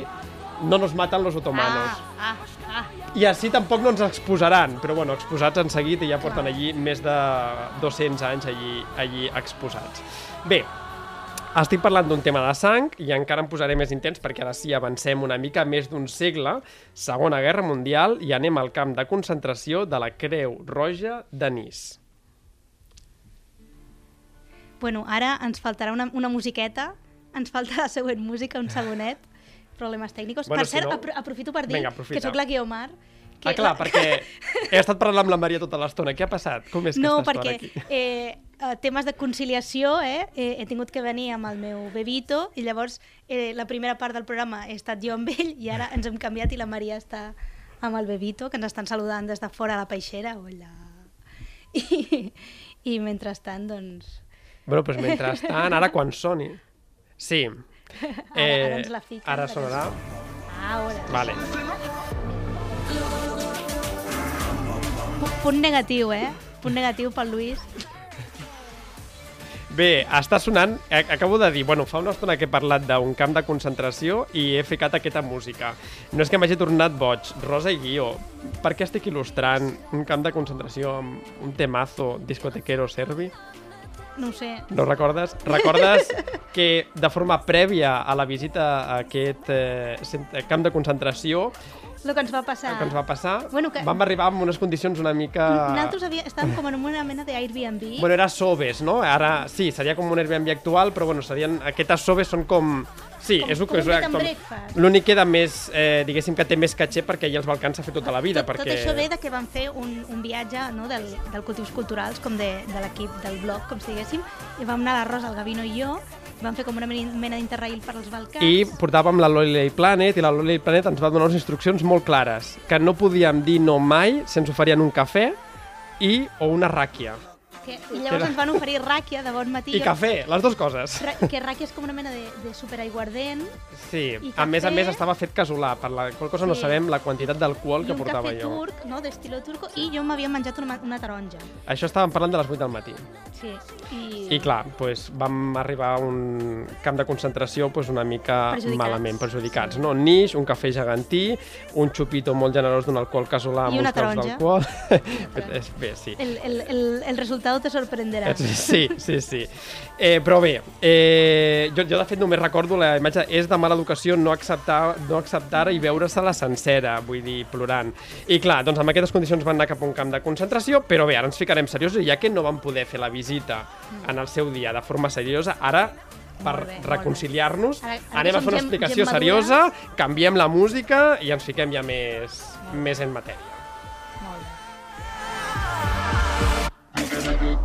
Speaker 2: no nos matan los otomanos.
Speaker 9: Ah, ah, ah.
Speaker 2: I així tampoc no ens exposaran, però bueno, exposats han seguit i ja porten allí més de 200 anys allí, allí exposats. Bé, estic parlant d'un tema de sang i encara em posaré més intens perquè ara sí avancem una mica més d'un segle, Segona Guerra Mundial, i anem al camp de concentració de la Creu Roja de Nice.
Speaker 9: Bueno, ara ens faltarà una, una musiqueta, ens falta la següent música, un segonet, problemes tècnics.
Speaker 2: Bueno,
Speaker 9: per
Speaker 2: si
Speaker 9: cert,
Speaker 2: no-
Speaker 9: apro aprofito per dir
Speaker 2: Vinga, aprofita.
Speaker 9: que sóc la Guiomar. Que
Speaker 2: Ah, clar, perquè *laughs* he estat parlant amb la Maria tota l'estona. Què ha passat? Com és que
Speaker 9: No,
Speaker 2: estàs
Speaker 9: perquè
Speaker 2: aquí?
Speaker 9: eh, eh, temes de conciliació, eh, eh, he tingut que venir amb el meu bebito i llavors eh, la primera part del programa he estat jo amb ell i ara ens hem canviat i la Maria està amb el bebito, que ens estan saludant des de fora a la peixera. Hola. *laughs* I, i mentrestant, doncs...
Speaker 2: Bueno, doncs mentrestant, ara quan soni... Sí.
Speaker 9: Ara, ara ens la fiquen.
Speaker 2: Ara sonarà.
Speaker 9: Ah, ara.
Speaker 2: Vale.
Speaker 9: Pu- Punt negatiu, eh? Punt negatiu pel Lluís.
Speaker 2: Bé, està sonant, acabo de dir, bueno, fa una estona que he parlat d'un camp de concentració i he ficat aquesta música. No és que m'hagi tornat boig, Rosa i Guió, per què estic il·lustrant un camp de concentració amb un temazo discotequero serbi?
Speaker 9: No sé.
Speaker 2: No recordes? Recordes que de forma prèvia a la visita a aquest eh, camp de concentració
Speaker 9: El que ens va passar.
Speaker 2: el que ens va passar,
Speaker 9: Bueno, que-
Speaker 2: vam arribar amb unes condicions una mica...
Speaker 9: Nosaltres havia, estàvem com en una mena d'Airbnb.
Speaker 2: Bueno, era Sobes, no? Ara, sí, seria com un Airbnb actual, però bueno, serien... Aquestes Sobes són com... Sí,
Speaker 9: Com-
Speaker 2: és, el
Speaker 9: com
Speaker 2: que
Speaker 9: un
Speaker 2: és com... L'únic que queda més, eh, diguéssim que té més caché perquè allà els Balcans s'ha fet tota la vida,
Speaker 9: tot,
Speaker 2: perquè...
Speaker 9: tot això ve de que vam fer un, un viatge no, del, del Cultius Culturals, com de, de l'equip del blog, com si diguéssim, i vam anar a la Rosa, el Gavino i jo, vam fer com una mena d'interrail per als Balcans.
Speaker 2: I portàvem la Lolly Planet i la Lolly Planet ens va donar unes instruccions molt clares, que no podíem dir no mai si ens oferien un cafè i o una ràquia.
Speaker 9: Que, I llavors
Speaker 2: era-
Speaker 9: ens van oferir ràquia de bon matí.
Speaker 2: I cafè, les dues coses.
Speaker 9: Ra- Que ràquia és com una mena de, de superaiguardent.
Speaker 2: Sí,
Speaker 9: I
Speaker 2: a més a
Speaker 9: cafè.
Speaker 2: més estava fet casolà, per la qual cosa no
Speaker 9: Sí.
Speaker 2: sabem la quantitat d'alcohol
Speaker 9: I
Speaker 2: que
Speaker 9: un
Speaker 2: portava
Speaker 9: cafè
Speaker 2: jo.
Speaker 9: turc, no, d'estilo turco, i jo m'havia menjat una, una taronja.
Speaker 2: Això estàvem parlant de les 8 del matí.
Speaker 9: Sí. I,
Speaker 2: I clar, doncs, vam arribar a un camp de concentració doncs, una mica
Speaker 9: Perjudicats.
Speaker 2: malament, perjudicats. No? Nix, un cafè gegantí, un xupito molt generós d'un alcohol casolà amb
Speaker 9: I una
Speaker 2: uns graus
Speaker 9: taronja.
Speaker 2: d'alcohol. *laughs* Bé, sí.
Speaker 9: el, el, el, el resultat te sorprenderà.
Speaker 2: Sí, sí, sí. Eh, però bé, eh, jo, jo de fet només recordo la imatge, és de mala educació no acceptar, no acceptar i veure-se-la sencera, vull dir, plorant. I clar, doncs amb aquestes condicions van anar cap a un camp de concentració, però bé, ara ens ficarem seriosos, ja que no vam poder fer la visita en el seu dia de forma seriosa, ara per reconciliar-nos, anem a fer una
Speaker 9: gent-
Speaker 2: explicació
Speaker 9: gent
Speaker 2: seriosa,
Speaker 9: madura.
Speaker 2: canviem la música i ens fiquem ja més, més en matèria.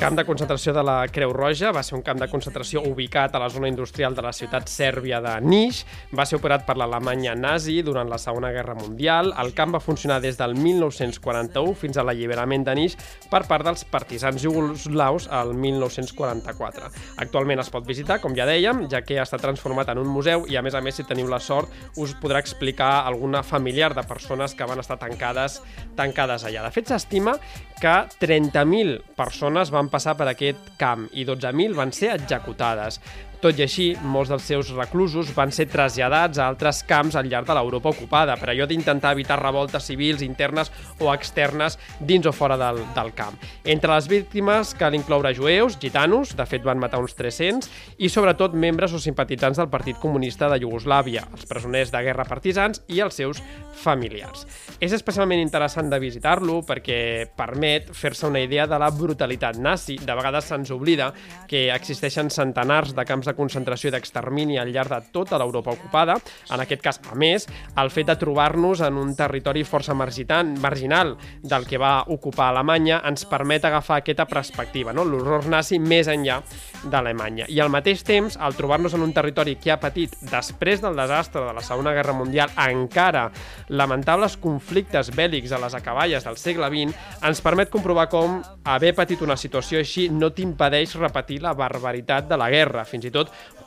Speaker 2: camp de concentració de la Creu Roja va ser un camp de concentració ubicat a la zona industrial de la ciutat sèrbia de Niš. Va ser operat per l'Alemanya nazi durant la Segona Guerra Mundial. El camp va funcionar des del 1941 fins a l'alliberament de Niš per part dels partisans jugoslaus al 1944. Actualment es pot visitar, com ja dèiem, ja que està transformat en un museu i, a més a més, si teniu la sort, us podrà explicar alguna familiar de persones que van estar tancades tancades allà. De fet, s'estima que 30.000 persones van passar per aquest camp i 12.000 van ser executades. Tot i així, molts dels seus reclusos van ser traslladats a altres camps al llarg de l'Europa ocupada, per allò d'intentar evitar revoltes civils internes o externes dins o fora del, del camp. Entre les víctimes cal incloure jueus, gitanos, de fet van matar uns 300, i sobretot membres o simpatitzants del Partit Comunista de Iugoslàvia, els presoners de guerra partisans i els seus familiars. És especialment interessant de visitar-lo perquè permet fer-se una idea de la brutalitat nazi. De vegades se'ns oblida que existeixen centenars de camps de concentració i d'extermini al llarg de tota l'Europa ocupada. En aquest cas, a més, el fet de trobar-nos en un territori força marginal del que va ocupar Alemanya ens permet agafar aquesta perspectiva, no? l'horror nazi més enllà d'Alemanya. I al mateix temps, al trobar-nos en un territori que ha patit, després del desastre de la Segona Guerra Mundial, encara lamentables conflictes bèl·lics a les acaballes del segle XX, ens permet comprovar com haver patit una situació així no t'impedeix repetir la barbaritat de la guerra, fins i tot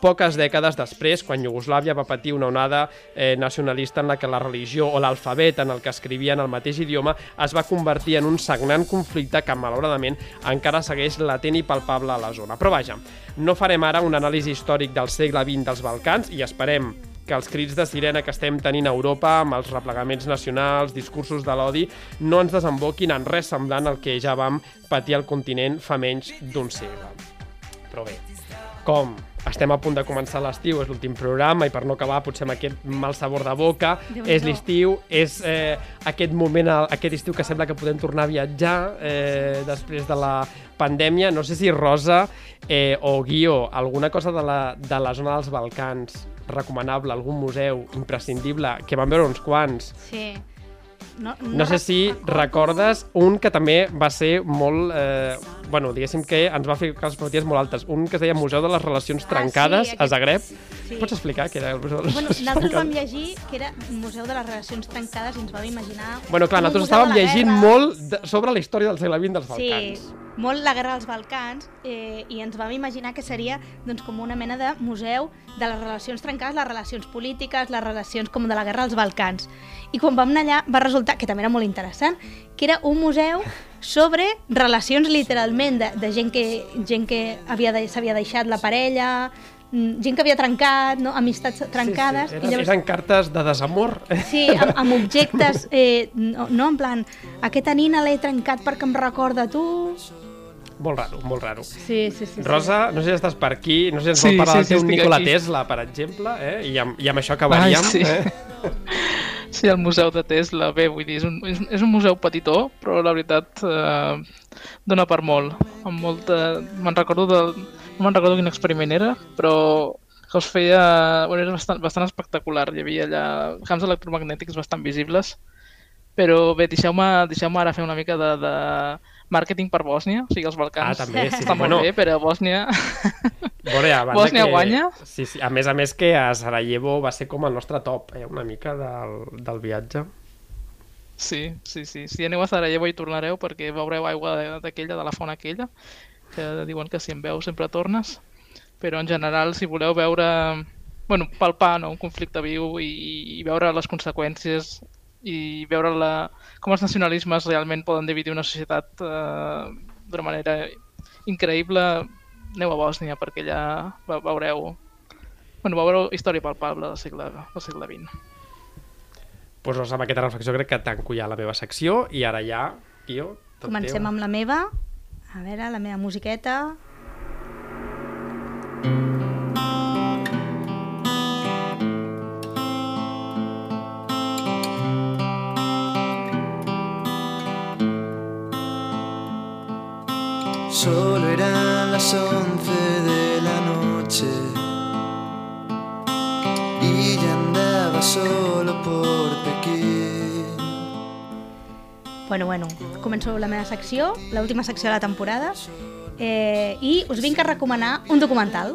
Speaker 2: poques dècades després, quan Iugoslàvia va patir una onada eh, nacionalista en la que la religió o l'alfabet en el que escrivien el mateix idioma es va convertir en un sagnant conflicte que, malauradament, encara segueix latent i palpable a la zona. Però vaja, no farem ara un anàlisi històric del segle XX dels Balcans i esperem que els crits de sirena que estem tenint a Europa amb els replegaments nacionals, discursos de l'odi, no ens desemboquin en res semblant al que ja vam patir al continent fa menys d'un segle. Però bé, com estem a punt de començar l'estiu, és l'últim programa i per no acabar potser amb aquest mal sabor de boca,
Speaker 9: Déu
Speaker 2: és l'estiu, és eh, aquest moment, aquest estiu que sembla que podem tornar a viatjar eh, després de la pandèmia. No sé si Rosa eh, o Guió, alguna cosa de la, de la zona dels Balcans recomanable, algun museu imprescindible, que van veure uns quants.
Speaker 9: Sí. No,
Speaker 2: No sé si recordes un que també va ser molt... Eh, bueno, diguéssim que ens va fer les expectatives molt altes. Un que es deia Museu de les Relacions Trencades
Speaker 9: sí,
Speaker 2: a
Speaker 9: aquest-
Speaker 2: Zagreb.
Speaker 9: sí.
Speaker 2: Pots explicar què era el Museu de les
Speaker 9: Bueno,
Speaker 2: Relacions
Speaker 9: nosaltres vam
Speaker 2: Trencades?
Speaker 9: llegir que era Museu de les Relacions Trencades i ens vam imaginar...
Speaker 2: Bueno, clar, nosaltres estàvem llegint
Speaker 9: guerra.
Speaker 2: molt de, sobre la història del segle XX dels Balcans.
Speaker 9: Sí, molt la guerra dels Balcans eh, i ens vam imaginar que seria doncs, com una mena de museu de les relacions trencades, les relacions polítiques, les relacions com de la guerra dels Balcans. I quan vam anar allà va resultar, que també era molt interessant, que era un museu sobre relacions literalment de, de gent que, gent que havia de- s'havia deixat la parella, mm, gent que havia trencat, no? amistats trencades.
Speaker 2: Sí, sí.
Speaker 9: i
Speaker 2: Eren,
Speaker 9: llavors-
Speaker 2: eren cartes de desamor.
Speaker 9: Sí, amb, amb objectes, eh, no, no, en plan, aquesta nina l'he trencat perquè em recorda tu.
Speaker 2: Molt raro, molt raro.
Speaker 9: Sí, sí, sí.
Speaker 2: Rosa, no sé si estàs per aquí, no sé si ens
Speaker 5: Sí,
Speaker 2: vol parlar
Speaker 5: sí,
Speaker 2: del
Speaker 5: sí,
Speaker 2: teu
Speaker 5: estic
Speaker 2: Nikola
Speaker 5: aquí.
Speaker 2: Tesla, per exemple, eh? I, amb, i amb això acabaríem.
Speaker 5: Ai, sí.
Speaker 2: eh?
Speaker 5: Sí, el Museu de Tesla, bé, vull dir, és un, és, és un museu petitó, però la veritat eh, dona per molt. Amb molta... Me'n recordo de... No me'n recordo quin experiment era, però que els feia... Bueno, era bastant, bastant espectacular. Hi havia allà camps electromagnètics bastant visibles. Però bé, deixeu-me deixeu ara fer una mica de, de màrqueting per Bòsnia, o sigui, els Balcans.
Speaker 2: Ah, també, sí,
Speaker 5: Està
Speaker 2: sí,
Speaker 5: molt
Speaker 2: bueno.
Speaker 5: bé, però Bòsnia... *laughs*
Speaker 2: Bueno, i a banda
Speaker 5: Bòsnia
Speaker 2: que...
Speaker 5: guanya.
Speaker 2: Sí, sí. A més a més que a Sarajevo va ser com el nostre top, eh? una mica del, del viatge.
Speaker 5: Sí, sí, sí. Si aneu a Sarajevo hi tornareu perquè veureu aigua de- d'aquella, de la font aquella, que diuen que si en veus sempre tornes. Però en general, si voleu veure, bueno, palpar no, un conflicte viu i, i veure les conseqüències i veure la, com els nacionalismes realment poden dividir una societat eh, d'una manera increïble, aneu a Bòsnia perquè allà ve- veureu, bueno, veureu història palpable del segle, del segle XX.
Speaker 2: Pues, Rosa, amb aquesta reflexió crec que tanco ja la meva secció i ara ja, tio, tot
Speaker 9: Comencem
Speaker 2: teu.
Speaker 9: amb la meva. A veure, la meva musiqueta.
Speaker 10: Las once de la noche y ya andaba solo por Pekín.
Speaker 9: Bueno, bueno, començo la meva secció, l'última secció de la temporada, eh, i us vinc a recomanar un documental.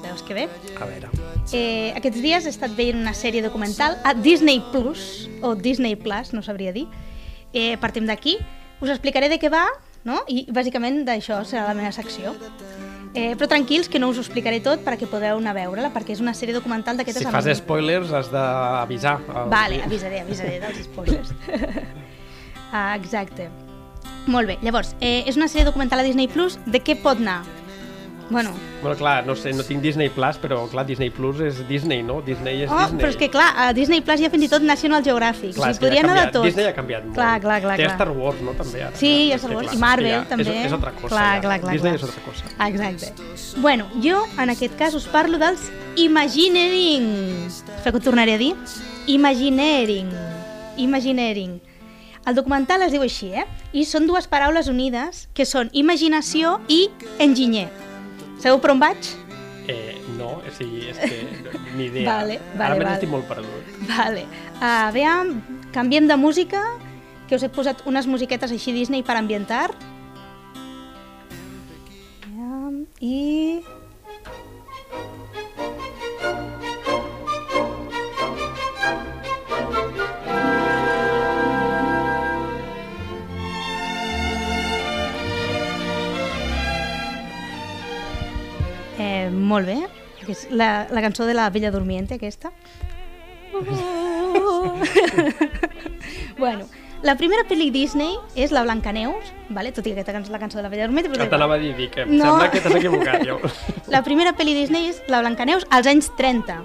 Speaker 9: Veus que bé?
Speaker 2: A veure.
Speaker 9: Eh, aquests dies he estat veient una sèrie documental a Disney Plus, o Disney Plus, no sabria dir. Eh, partim d'aquí, us explicaré de què va, no? i bàsicament d'això serà la meva secció. Eh, però tranquils, que no us ho explicaré tot perquè podeu anar a veure-la, perquè és una sèrie documental d'aquestes...
Speaker 2: Si
Speaker 9: amb-
Speaker 2: fas spoilers has d'avisar. el-
Speaker 9: Vale, avisaré, avisaré dels spoilers. *laughs* ah, exacte. Molt bé, llavors, eh, és una sèrie documental a Disney Plus, de què pot anar? Bueno,
Speaker 2: Bueno, clar, no sé, no tinc Disney Plus, però clar, Disney Plus és Disney, no? Disney és
Speaker 9: oh,
Speaker 2: Disney.
Speaker 9: però és que clar, a Disney Plus hi ha fins i tot National Geographic,
Speaker 2: Clar,
Speaker 9: o sigui, podria anar de tot.
Speaker 2: Disney ha canviat molt.
Speaker 9: Clar, clar, clar.
Speaker 2: Té
Speaker 9: clar.
Speaker 2: Star Wars, no? També ara.
Speaker 9: Sí, ha Star Wars.
Speaker 2: clar,
Speaker 9: I Marvel,
Speaker 2: ja
Speaker 9: també.
Speaker 2: És, és altra cosa.
Speaker 9: Clar,
Speaker 2: ja.
Speaker 9: clar, clar,
Speaker 2: Disney
Speaker 9: clar.
Speaker 2: és altra cosa.
Speaker 9: Exacte. Bueno, jo en aquest cas us parlo dels Imagineering. Espero que ho tornaré a dir. Imagineering. Imagineering. El documental es diu així, eh? I són dues paraules unides que són imaginació i enginyer. Sabeu per on vaig?
Speaker 2: Eh, no, o sigui, és que *laughs* ni idea.
Speaker 9: Vale, vale,
Speaker 2: Ara mateix
Speaker 9: vale.
Speaker 2: estic molt perdut.
Speaker 9: Vale. Uh, veiem, canviem de música, que us he posat unes musiquetes així Disney per ambientar. I... Eh, molt bé, que és la, la cançó de la Bella Dormiente, aquesta. *laughs* bueno, la primera pel·li Disney és la Blancaneus, vale? tot i que aquesta cançó és la cançó de la Bella Dormiente. Però
Speaker 2: t'anava a dir, dic, que em
Speaker 9: No.
Speaker 2: sembla que t'has equivocat, jo. *laughs*
Speaker 9: la primera pel·li Disney és la Blancaneus als anys 30.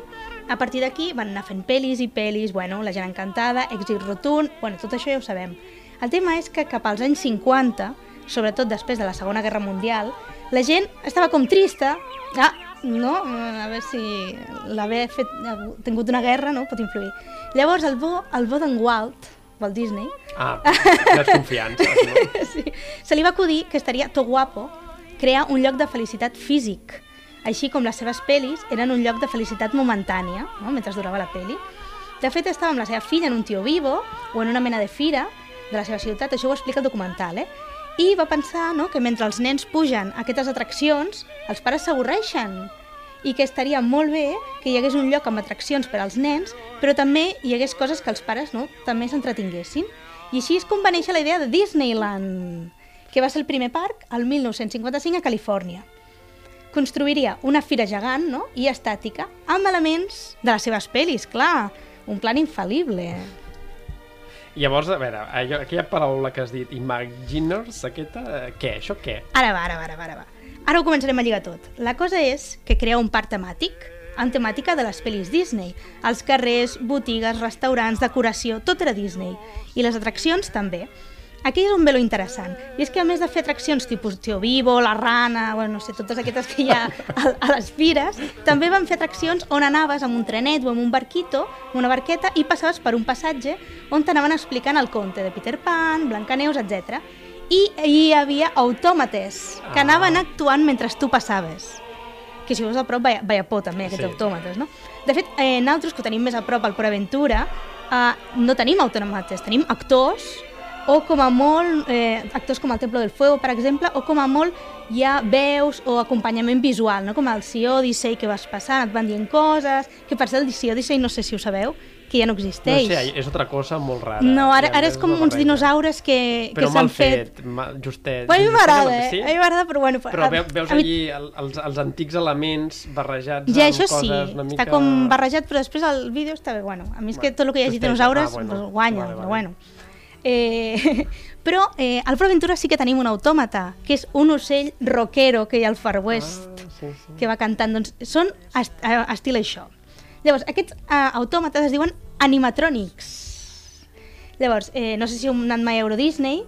Speaker 9: A partir d'aquí van anar fent pel·lis i pel·lis, bueno, La gent encantada, Èxit rotund, bueno, tot això ja ho sabem. El tema és que cap als anys 50, sobretot després de la Segona Guerra Mundial, la gent estava com trista, ah, no? A veure si l'haver fet, tingut una guerra no? pot influir. Llavors el bo, el bo d'en Walt, Walt Disney,
Speaker 2: Ah, *laughs* les confiances, no?
Speaker 9: sí. Se li va acudir que estaria to guapo crear un lloc de felicitat físic, així com les seves pel·lis eren un lloc de felicitat momentània, no? mentre durava la pel·li. De fet, estava amb la seva filla en un tio vivo o en una mena de fira de la seva ciutat, això ho explica el documental, eh? I va pensar no, que mentre els nens pugen a aquestes atraccions, els pares s'avorreixen i que estaria molt bé que hi hagués un lloc amb atraccions per als nens, però també hi hagués coses que els pares no, també s'entretinguessin. I així és com va néixer la idea de Disneyland, que va ser el primer parc al 1955 a Califòrnia. Construiria una fira gegant no? i estàtica amb elements de les seves pel·lis, clar, un plan infal·lible.
Speaker 2: Llavors, a veure, aquella paraula que has dit, imaginers, aquesta, eh, què? Això què?
Speaker 9: Ara va, ara va, ara va, ara va. Ara ho començarem a lligar tot. La cosa és que crea un parc temàtic, amb temàtica de les pel·lis Disney. Els carrers, botigues, restaurants, decoració, tot era Disney. I les atraccions també. Aquí és on ve lo interessant. I és que a més de fer atraccions tipus Tio Vivo, La Rana, bueno, no sé, totes aquestes que hi ha a, a les fires, també van fer atraccions on anaves amb un trenet o amb un barquito, una barqueta, i passaves per un passatge on t'anaven explicant el conte de Peter Pan, Blancaneus, etc. I hi havia autòmates que
Speaker 2: Ah.
Speaker 9: anaven actuant mentre tu passaves que si veus a prop, veia, veia por també, aquests
Speaker 2: Sí.
Speaker 9: sí. autòmates, no? De fet, eh, nosaltres que ho tenim més a prop al Port Aventura, eh, no tenim autòmates, tenim actors, o com a molt, eh, actors com el Templo del Fuego, per exemple, o com a molt hi ha veus o acompanyament visual, no? com el Sea Odyssey que vas passant, et van dient coses, que per cert el Sea Odyssey no sé si ho sabeu, que ja no
Speaker 2: No
Speaker 9: existeix.
Speaker 2: sé, és otra cosa molt rara.
Speaker 9: No, ara, ara és com uns
Speaker 2: barreja.
Speaker 9: dinosaures que, que
Speaker 2: Però
Speaker 9: s'han
Speaker 2: mal
Speaker 9: fet.
Speaker 2: fet, ma- justet.
Speaker 9: Bueno, a mi m'agrada, eh?
Speaker 2: Sí?
Speaker 9: A mi m'agrada, però bueno...
Speaker 2: Però
Speaker 9: a-
Speaker 2: ve- veus
Speaker 9: a mi-
Speaker 2: allí el, els, els antics elements barrejats
Speaker 9: Ja,
Speaker 2: amb
Speaker 9: això sí,
Speaker 2: coses una mica...
Speaker 9: està com barrejat, però després el vídeo està bé. Bueno, a mi és que tot el que hi hagi dinosaures
Speaker 2: Ah, bueno.
Speaker 9: pues, guanya,
Speaker 2: Vale,
Speaker 9: però
Speaker 2: vale.
Speaker 9: bueno. Eh, *laughs* però eh, al Port Aventura sí que tenim un autòmata, que és un ocell rockero que hi ha al Far West,
Speaker 2: Ah, sí, sí.
Speaker 9: que va cantant. Doncs són est eh, estil això. Llavors, aquests eh, autòmates es diuen animatronics. Llavors, eh, no sé si heu anat mai a Euro Disney.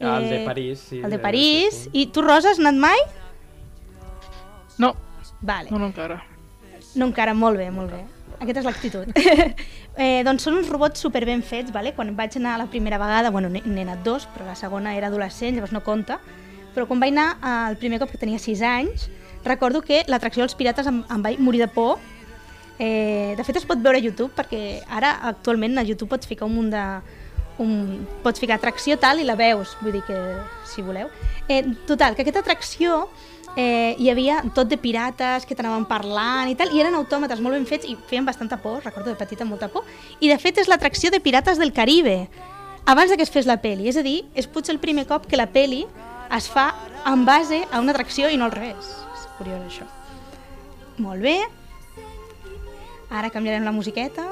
Speaker 2: Ah, el de
Speaker 9: eh,
Speaker 2: París, sí,
Speaker 9: El de
Speaker 2: de-
Speaker 9: París.
Speaker 2: sí, sí.
Speaker 9: I tu, Rosa, has anat mai?
Speaker 5: No,
Speaker 9: Vale.
Speaker 5: no, no encara.
Speaker 9: No encara, molt bé, molt bé. Aquesta és l'actitud. *laughs* eh, doncs són uns robots super ben fets, vale? quan vaig anar la primera vegada, bueno, n'he anat dos, però la segona era adolescent, llavors no compta, però quan vaig anar el primer cop que tenia 6 anys, recordo que l'atracció dels pirates em, em vaig morir de por. Eh, de fet, es pot veure a YouTube, perquè ara, actualment, a YouTube pots ficar un munt de... Un, pots ficar atracció tal i la veus, vull dir que, si voleu. Eh, total, que aquesta atracció eh, hi havia tot de pirates que t'anaven parlant i tal, i eren autòmates molt ben fets i feien bastanta por, recordo de petita molta por, i de fet és l'atracció de Pirates del Caribe, abans de que es fes la peli, és a dir, és potser el primer cop que la peli es fa en base a una atracció i no al revés. És curiós això. Molt bé. Ara canviarem la musiqueta.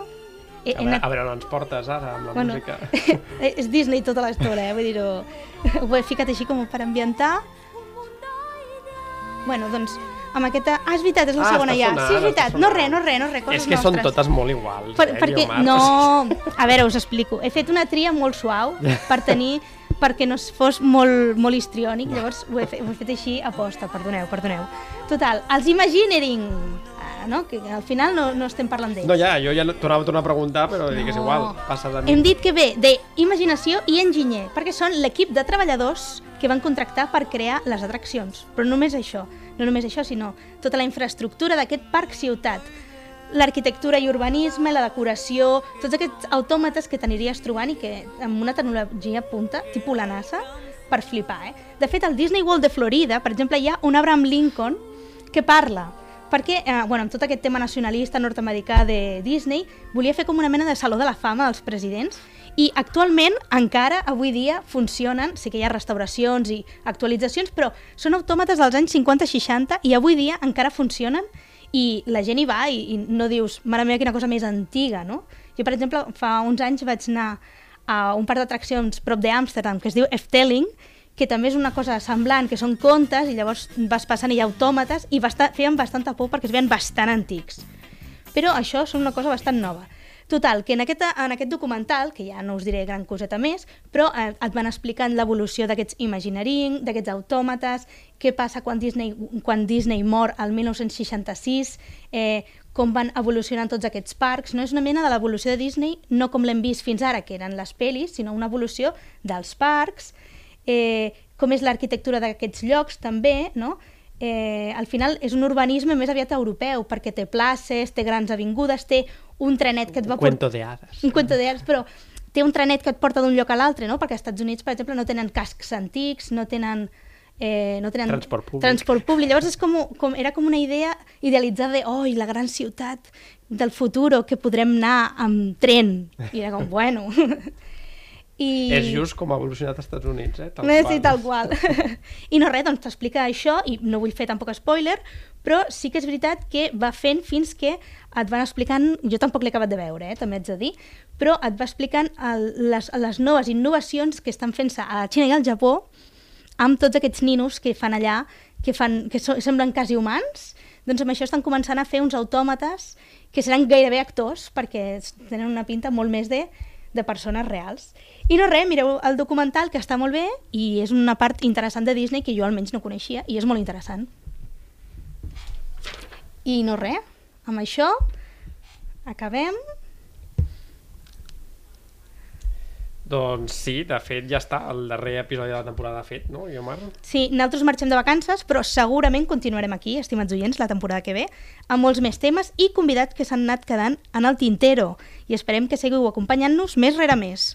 Speaker 9: He,
Speaker 2: A veure, a veure on ens portes ara amb la
Speaker 9: Bueno,
Speaker 2: música. *laughs*
Speaker 9: és Disney tota l'estona, eh? Vull dir-ho... *laughs* Ho he ficat així com per ambientar. Bueno, doncs, amb aquesta... Ah, és veritat, és la
Speaker 2: Ah,
Speaker 9: segona ja.
Speaker 2: sonant,
Speaker 9: sí, és veritat. No res, no res, no res, coses
Speaker 2: És que són
Speaker 9: nostres.
Speaker 2: totes molt iguals,
Speaker 9: Per,
Speaker 2: eh,
Speaker 9: perquè,
Speaker 2: Guiomar?
Speaker 9: no, a veure, us explico. He fet una tria molt suau per tenir *laughs* perquè no fos molt, molt histriònic, llavors ho he, fet, ho he fet així a posta, perdoneu, perdoneu. Total, els Imagineering, no? que al final no, no estem parlant d'ells.
Speaker 2: No, ja, jo ja tornava a tornar a preguntar, però dic que és
Speaker 9: No.
Speaker 2: igual, passa de mi.
Speaker 9: Hem dit que ve d'imaginació i enginyer, perquè són l'equip de treballadors que van contractar per crear les atraccions. Però només això, no només això, sinó tota la infraestructura d'aquest parc ciutat, l'arquitectura i urbanisme, la decoració, tots aquests autòmates que t'aniries trobant i que amb una tecnologia punta, tipus la NASA, per flipar. Eh? De fet, al Disney World de Florida, per exemple, hi ha un Abraham Lincoln que parla perquè, eh, bueno, amb tot aquest tema nacionalista nord-americà de Disney, volia fer com una mena de saló de la fama dels presidents i actualment encara avui dia funcionen, sí que hi ha restauracions i actualitzacions, però són autòmates dels anys 50-60 i avui dia encara funcionen i la gent hi va i, i no dius, mare meva, quina cosa més antiga, no? Jo, per exemple, fa uns anys vaig anar a un parc d'atraccions prop d'Amsterdam que es diu Efteling, que també és una cosa semblant, que són contes, i llavors vas passant i hi ha autòmates, i basta, feien bastanta por perquè es veien bastant antics. Però això són una cosa bastant nova. Total, que en aquest, en aquest documental, que ja no us diré gran coseta més, però eh, et van explicant l'evolució d'aquests Imagineering, d'aquests autòmates, què passa quan Disney, quan Disney mor al 1966, eh, com van evolucionant tots aquests parcs. No és una mena de l'evolució de Disney, no com l'hem vist fins ara, que eren les pel·lis, sinó una evolució dels parcs, eh, com és l'arquitectura d'aquests llocs també, no? Eh, al final és un urbanisme més aviat europeu, perquè té places, té grans avingudes, té un trenet que et va
Speaker 2: Un cuento de hadas.
Speaker 9: un cuento de hadas, però té un trenet que et porta d'un lloc a l'altre, no? perquè als Estats Units, per exemple, no tenen cascs antics, no tenen, eh, no tenen
Speaker 2: Transport públic.
Speaker 9: transport públic. Llavors és com, com, era com una idea idealitzada de oh, la gran ciutat del futur que podrem anar amb tren. I era com, bueno... *laughs* I...
Speaker 2: És just com ha evolucionat als Estats Units, eh? Tal
Speaker 9: sí, tal qual. *laughs* I no res, doncs t'explica això, i no vull fer tampoc spoiler, però sí que és veritat que va fent fins que et van explicant, jo tampoc l'he acabat de veure, eh, també haig de dir, però et va explicant el, les, les noves innovacions que estan fent-se a la Xina i al Japó amb tots aquests ninos que fan allà, que, fan, que so, semblen quasi humans, doncs amb això estan començant a fer uns autòmates que seran gairebé actors, perquè tenen una pinta molt més de, de persones reals. I no res, mireu el documental, que està molt bé, i és una part interessant de Disney que jo almenys no coneixia, i és molt interessant. I no res, amb això acabem.
Speaker 2: Doncs sí, de fet ja està, el darrer episodi de la temporada fet, no, Guiomar?
Speaker 9: Sí, nosaltres marxem de vacances, però segurament continuarem aquí, estimats oients, la temporada que ve, amb molts més temes i convidats que s'han anat quedant en el tintero. I esperem que seguiu acompanyant-nos més rere més.